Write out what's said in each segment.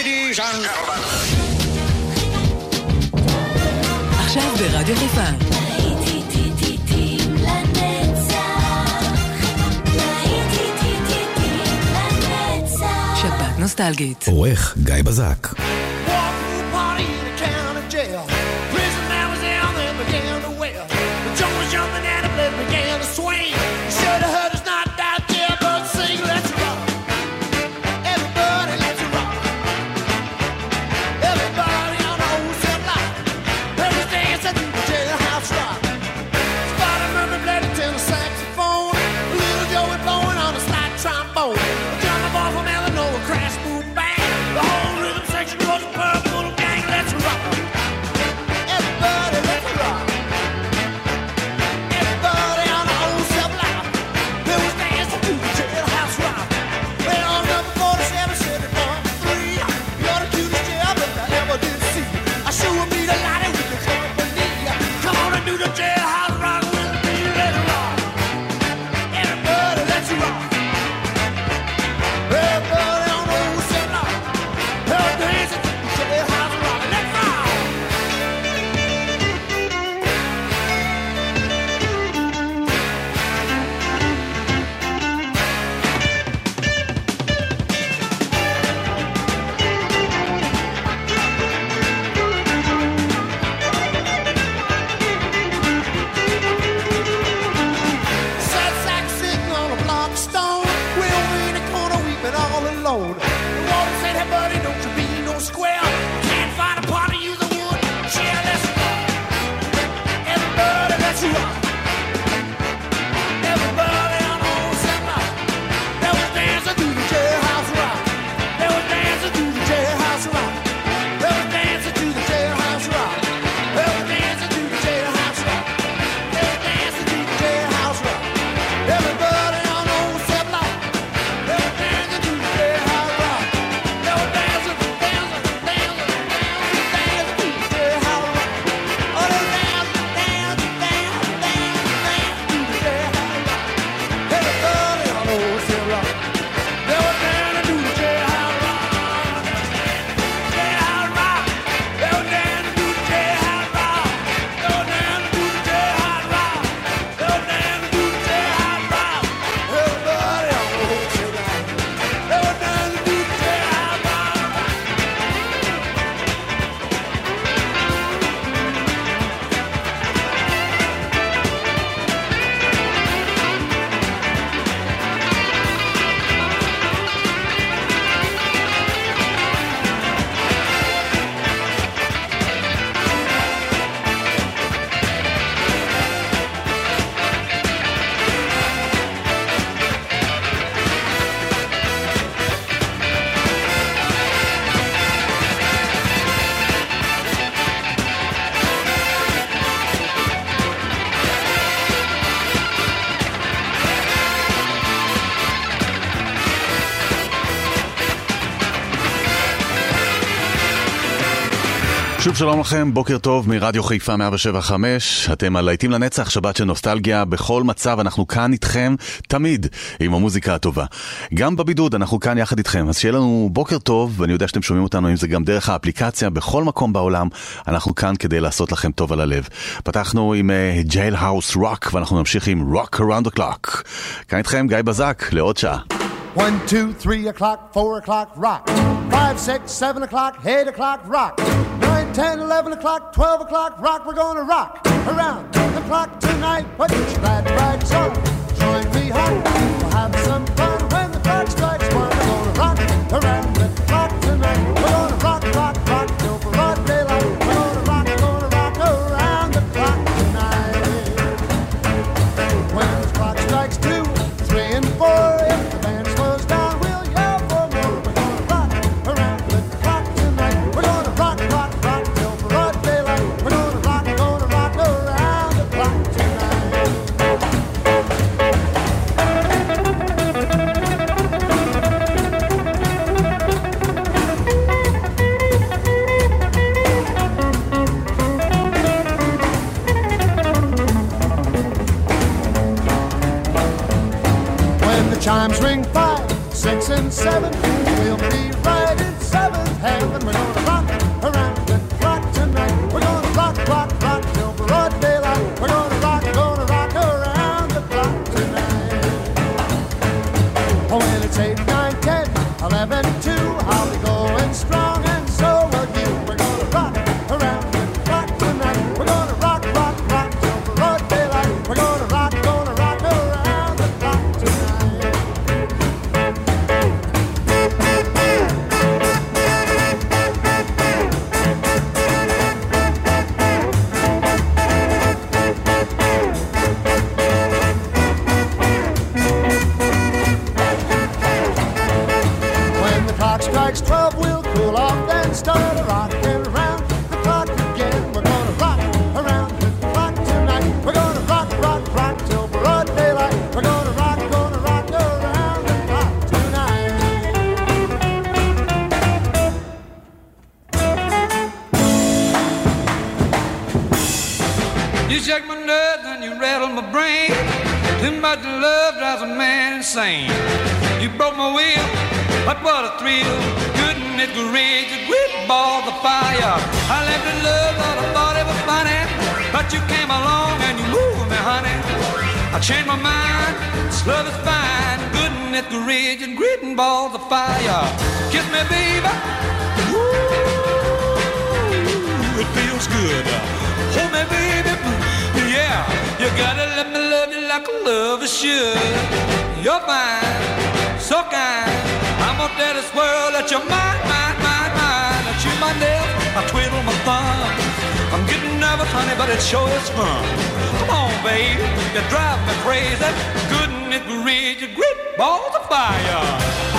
ladies and עכשיו ברדיו חיפה. נוסטלגית. עורך גיא בזק. alone. שוב שלום לכם, בוקר טוב מרדיו חיפה 175, אתם על להיטים לנצח, שבת של נוסטלגיה, בכל מצב אנחנו כאן איתכם, תמיד, עם המוזיקה הטובה. גם בבידוד אנחנו כאן יחד איתכם, אז שיהיה לנו בוקר טוב, ואני יודע שאתם שומעים אותנו, אם זה גם דרך האפליקציה, בכל מקום בעולם, אנחנו כאן כדי לעשות לכם טוב על הלב. פתחנו עם ג'ייל האוס רוק, ואנחנו נמשיך עם רוק around the clock. כאן איתכם גיא בזק, לעוד שעה. 1, 2, 3 o'clock, 4 o'clock, rock. 5, 6, 7 o'clock, 8 o'clock, rock. 10, 11 o'clock, 12 o'clock, rock, we're gonna rock around the clock tonight. Put your glad rags on, join me home, we'll have some fun. chimes ring five, six, and seven. We'll be right in seventh heaven. ridge and gritting balls of fire. Kiss me, baby. Ooh, it feels good. Hold me, baby. Yeah, you gotta let me love you like a lover should. You're fine, so kind. I'm gonna tell this world that you're mine, mine, mine, mine. I chew my nails, I twiddle my thumbs. I'm getting nervous, honey, but it sure is fun. Come on, baby, you drive me crazy beneath the ridge of great balls of fire.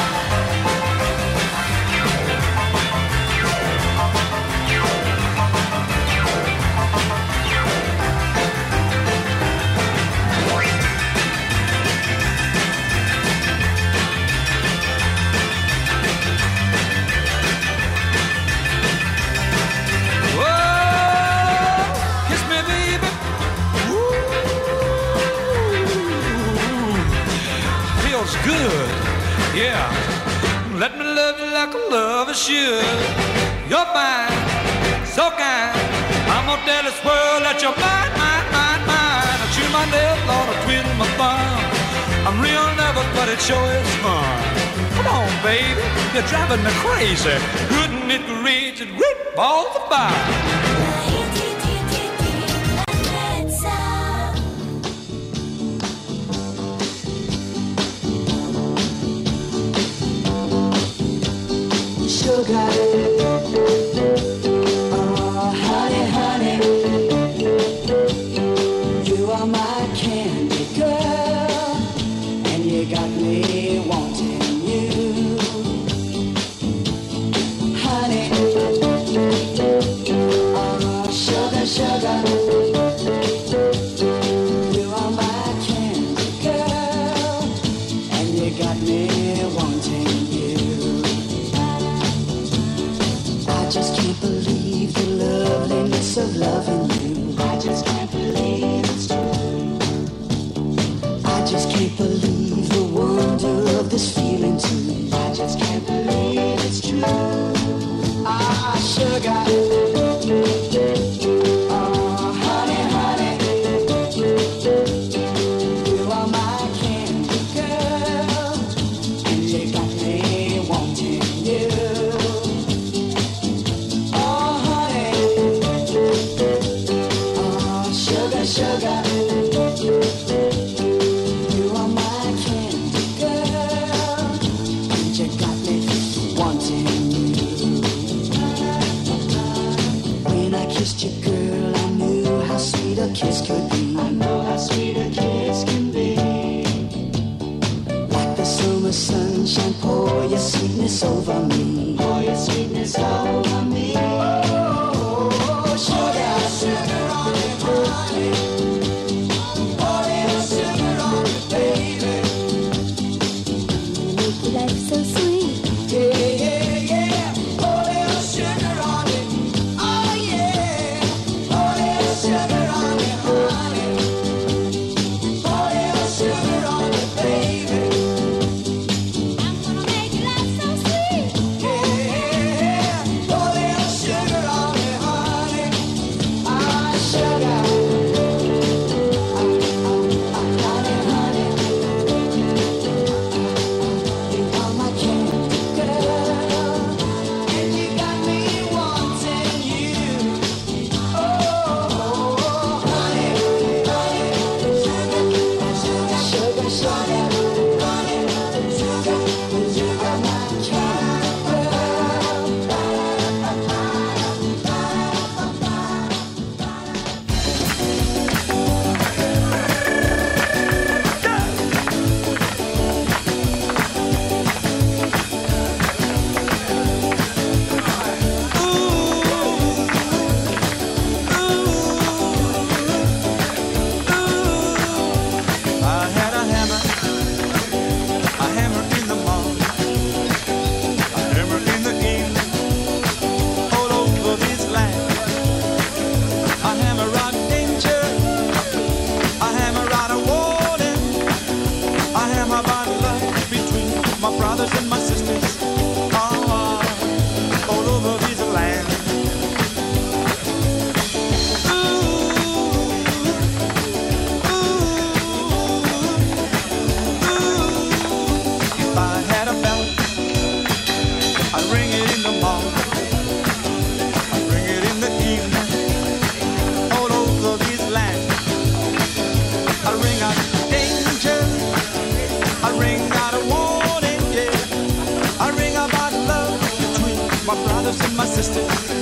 yeah. Let me love you like a lover should. You're fine, so kind. I'm gonna tell this world that you're mine, mine, mine, mine. I chew my nail, Lord, I twiddle my thumb. I'm real never, but it sure is fun. Come on, baby, you're driving me crazy. Couldn't it reach it? Rip all the bar. sugar. brothers and my sisters.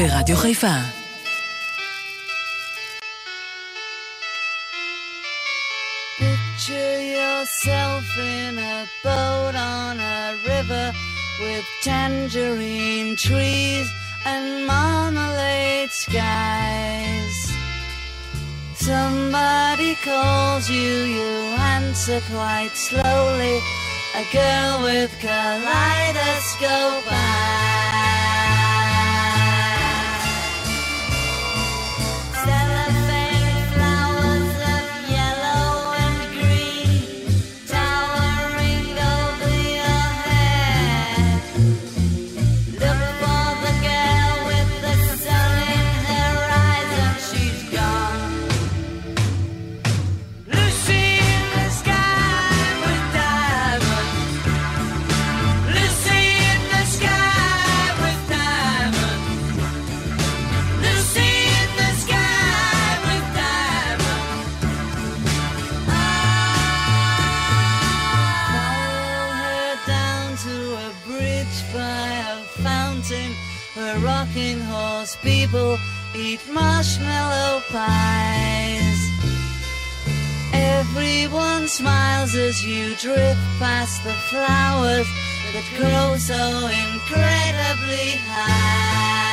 ברדיו חיפה. Picture yourself in a boat on a river with tangerine trees and marmalade skies. Somebody calls you, you answer quite slowly. A girl with kaleidoscope eyes. Smiles as you drift past the flowers that grow so incredibly high.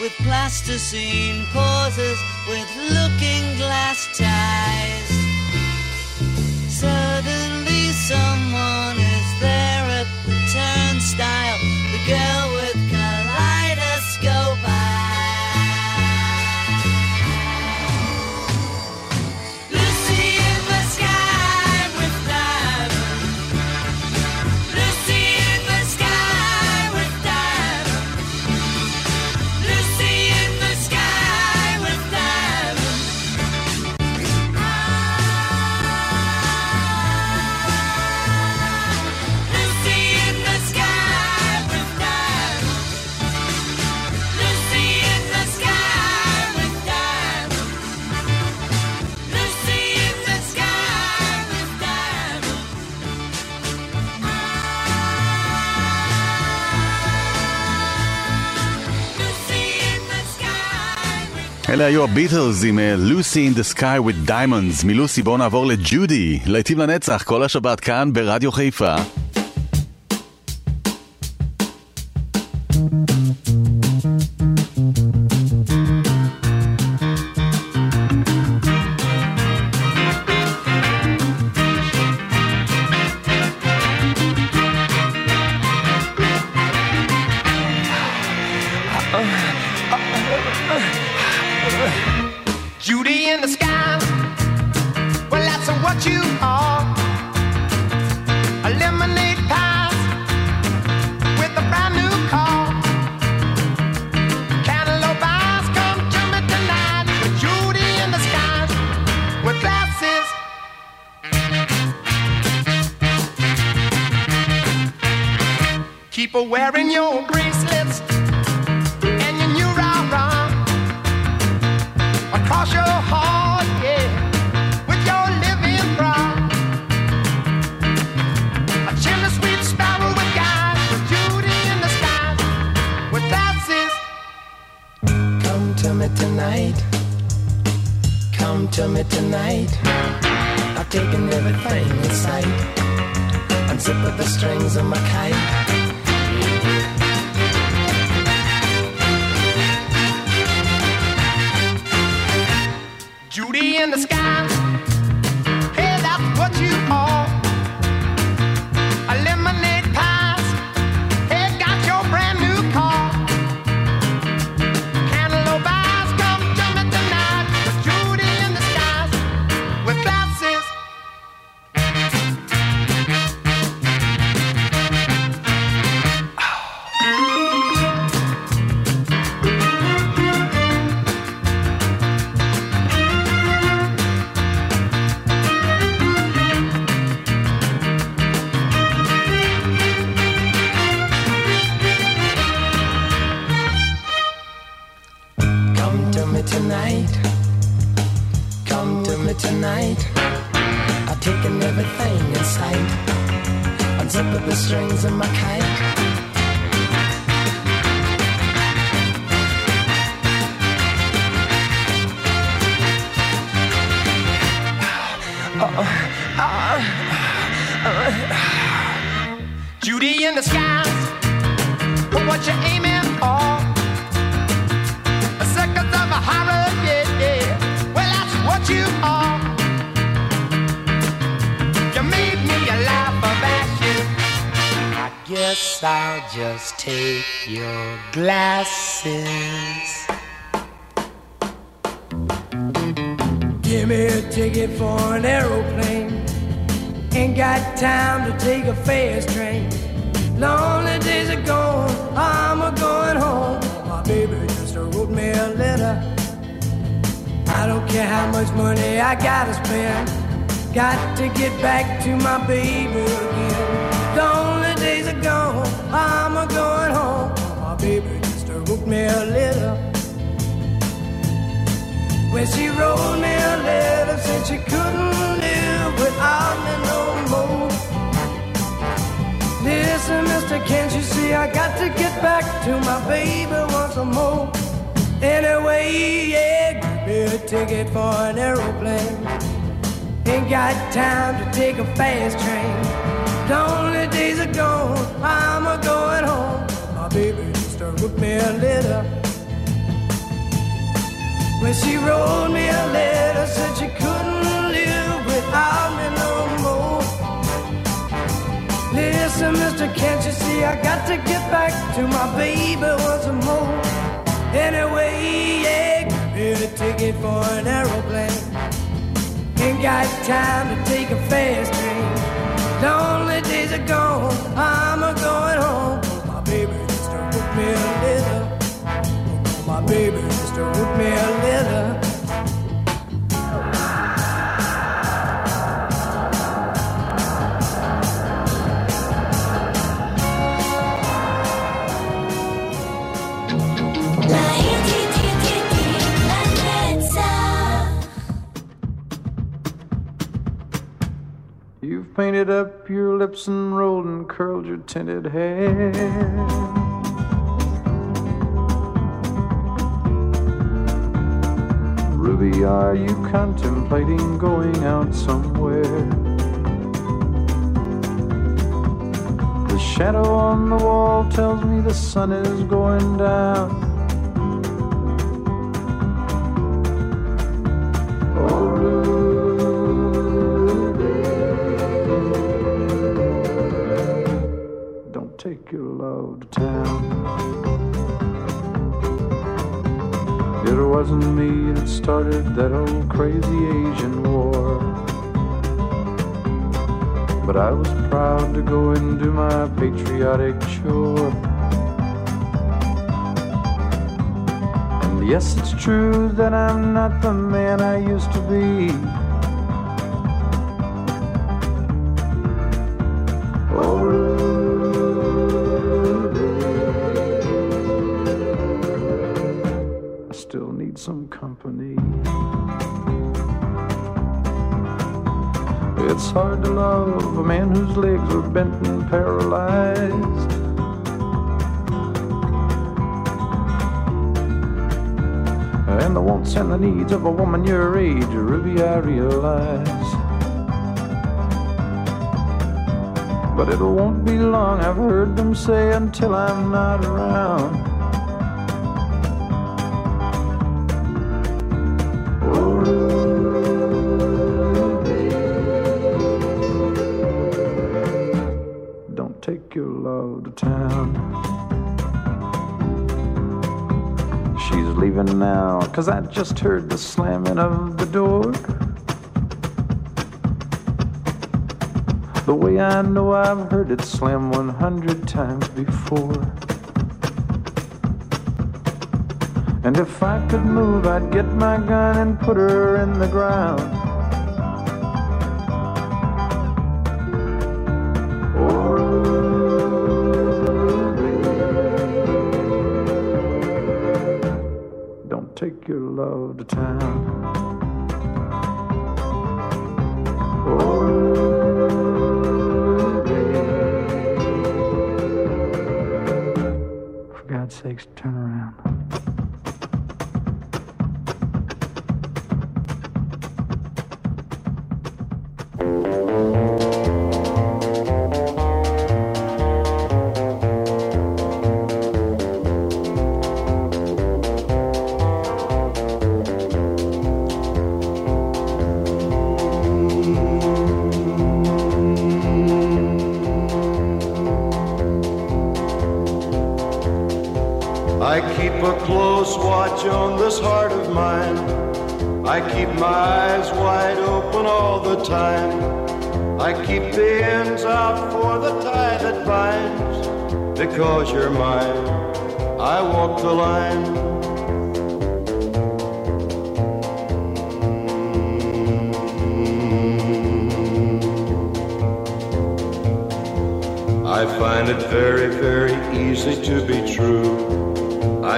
With plasticine pauses with looking glass ties. Suddenly someone is there at the turnstile. The girl היו הביטלס עם Lucy in the Sky with Diamonds. מלוסי בואו נעבור לג'ודי. להיטים לנצח כל השבת כאן ברדיו חיפה. Her wearing your bracelets and your new rah-rah across your heart, yeah, with your living bra. A chimney sweet sparrow with guys, with Judy in disguise, with glasses. Come to me tonight. Come to me tonight. I've taken everything in sight. Unzip the strings of my kite. In the sky. Judy in disguise. But what you aiming for? A seconds of a horror, yeah, yeah. Well, that's what you are. You made me a laugh of ashes. I guess I'll just take your glasses. Give me a ticket for an aeroplane. Ain't got time to take a fast train. Lonely days are gone, I'm a going home. My baby just wrote me a letter. I don't care how much money I gotta spend. Got to get back to my baby again. Lonely days are gone, I'm a going home. My baby just wrote me a letter. When she wrote me a letter, said she couldn't live without me no more. Listen, mister, can't you see I got to get back to my baby once more? Anyway, yeah, give me a ticket for an aeroplane. Ain't got time to take a fast train. Lonely days are gone, I'm a going home. My baby just wrote me a letter. When she wrote me a letter, said she couldn't live without me. Listen, mister, can't you see I got to get back to my baby once more? Anyway, yeah, me a ticket for an aeroplane. Ain't got time to take a fast train. Lonely days are gone, I'm a going home. Oh, my baby just wrote me a letter. Oh, my baby just wrote me a letter. Painted up your lips and rolled and curled your tinted hair. Ruby, are you contemplating going out somewhere? The shadow on the wall tells me the sun is going down. Your love to town. It wasn't me that started that old crazy Asian war. But I was proud to go and do my patriotic chore. And yes, it's true that I'm not the man I used to be. Company. It's hard to love a man whose legs are bent and paralyzed. And the wants and the needs of a woman your age, Ruby, I realize. But it won't be long, I've heard them say, until I'm not around. Cause I just heard the slamming of the door. The way I know I've heard it slam 100 times before. And if I could move, I'd get my gun and put her in the ground. Don't take your love to town. Watch on this heart of mine. I keep my eyes wide open all the time. I keep the ends out for the tie that binds. Because you're mine, I walk the line. I find it very, very easy to be true.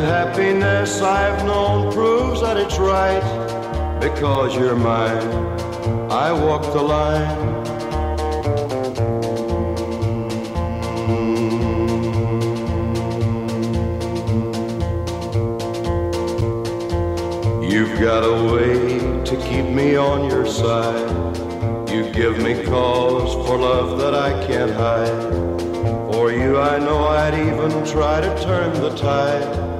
And happiness I've known proves that it's right. Because you're mine, I walk the line. You've got a way to keep me on your side. You give me cause for love that I can't hide. For you, I know I'd even try to turn the tide.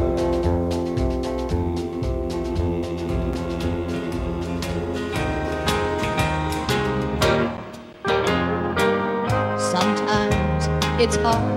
It's hard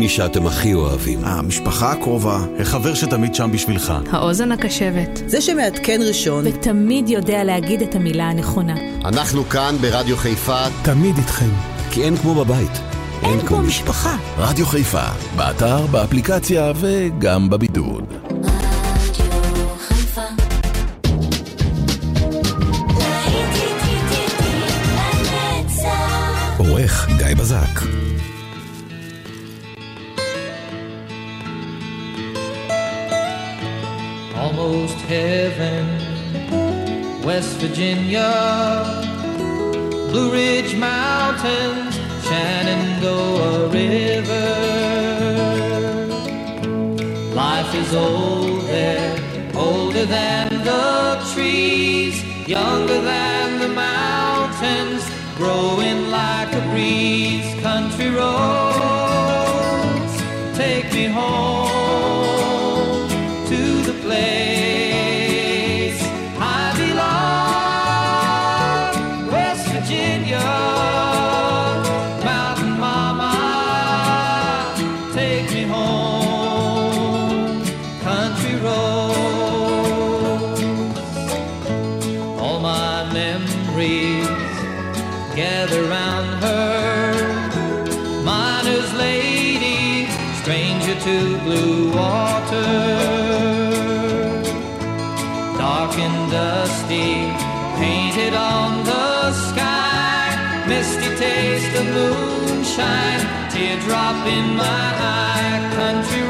מי שאתם הכי אוהבים. המשפחה הקרובה. החבר שתמיד שם בשבילך. האוזן הקשבת. זה שמעדכן ראשון. ותמיד יודע להגיד את המילה הנכונה. אנחנו כאן ברדיו חיפה. תמיד איתכם. כי אין כמו בבית. אין כמו משפחה. רדיו חיפה, באתר, באפליקציה וגם בבידוד. Virginia, Blue Ridge Mountains, Shenandoah River. Life is old there, older than the trees, younger than sunshine, teardrop in my eye, country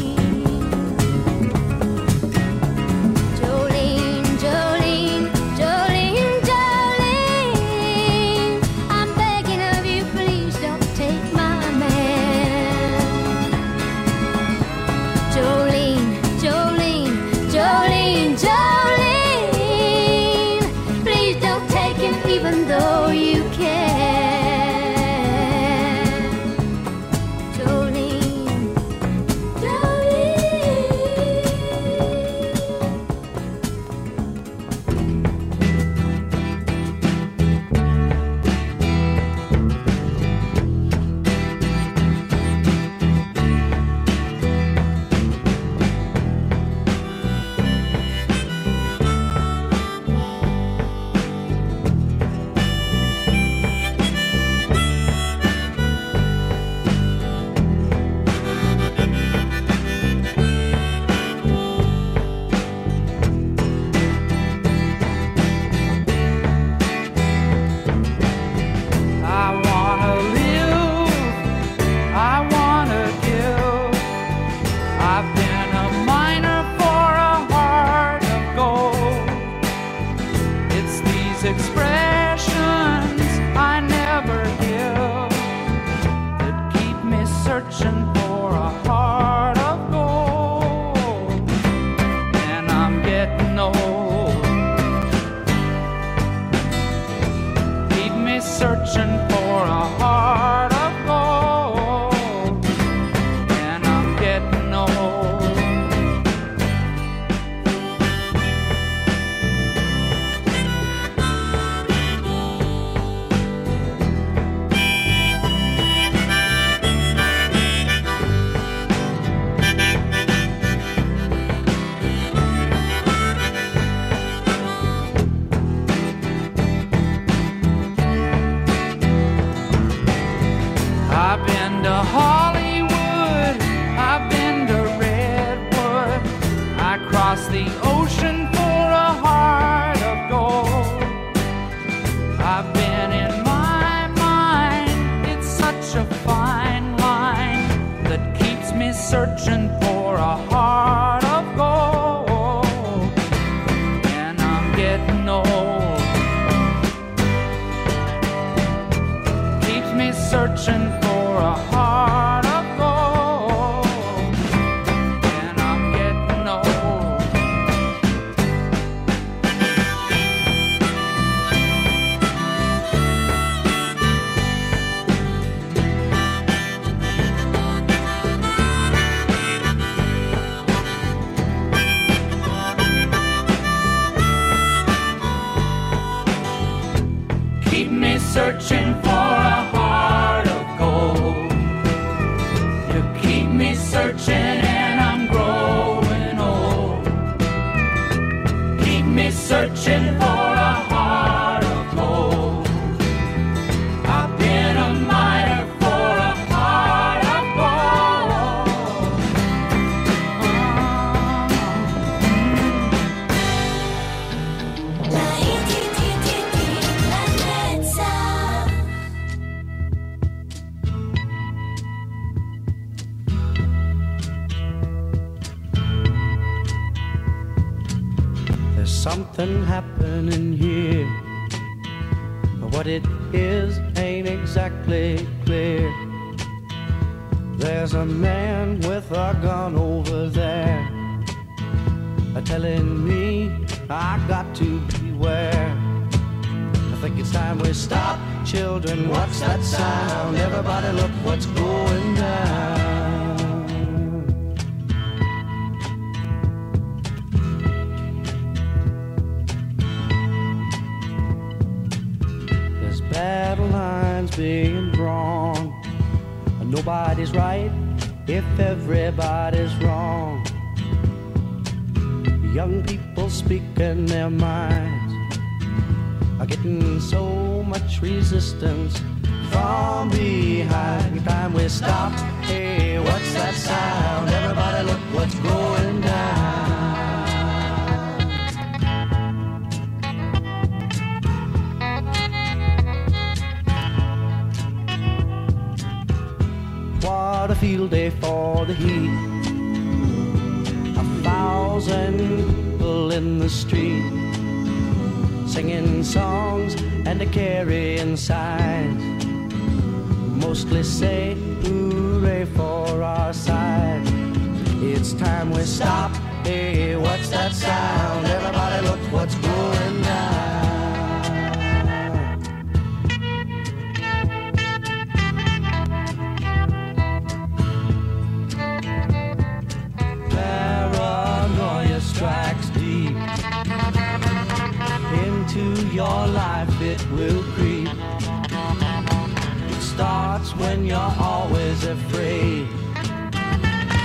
express. Stop. Hey, what's that sound? Everybody, look what's going down. What a field day for the heat. A thousand people in the street singing songs and a carrying signs. Mostly say hooray for our side. It's time we stop. Hey, what's that sound? Everybody look what's going down. Your life, it will when you're always afraid.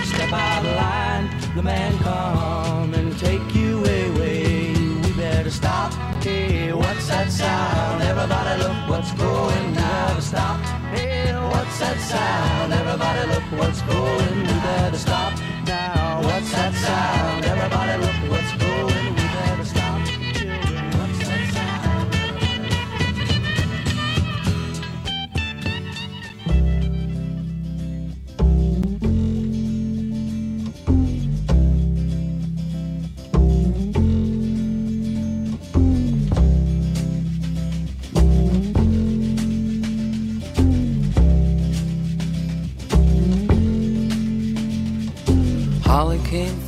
Step out of line, the man come and take you away. We better stop. Hey, what's that sound? Everybody look what's going down. Stop. Hey, what's that sound? Everybody look what's going. We better stop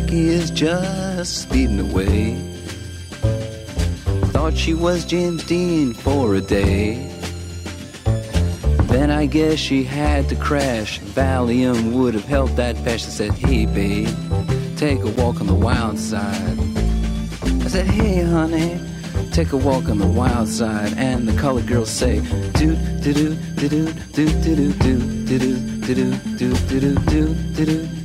Jackie is just speeding away. Thought she was James Dean for a day. Then I guess she had to crash. Valium would have helped that. I said, Hey, babe, take a walk on the wild side. I said, Hey, honey, take a walk on the wild side. And the colored girls say, Do, do, do, do, do, do, do, do, do, do, do, do, do, do, do, do, do,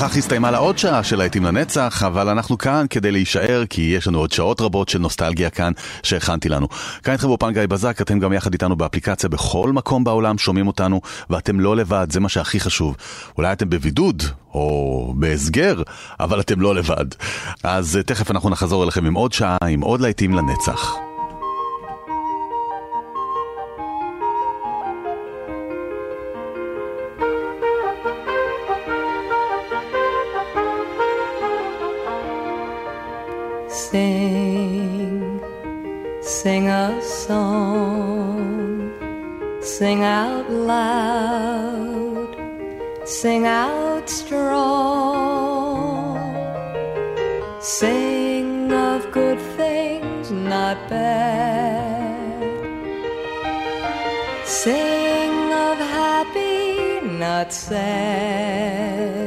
וכך הסתיימה לה עוד שעה של להיטים לנצח, אבל אנחנו כאן כדי להישאר, כי יש לנו עוד שעות רבות של נוסטלגיה כאן שהכנתי לנו. כאן איתכם באופן גיא בזק, אתם גם יחד איתנו באפליקציה בכל מקום בעולם שומעים אותנו, ואתם לא לבד, זה מה שהכי חשוב. אולי אתם בבידוד, או בהסגר, אבל אתם לא לבד. אז אה, תכף אנחנו נחזור אליכם עם עוד שעה, עם עוד להיטים לנצח. Sing out loud, sing out strong, sing of good things, not bad, sing of happy, not sad.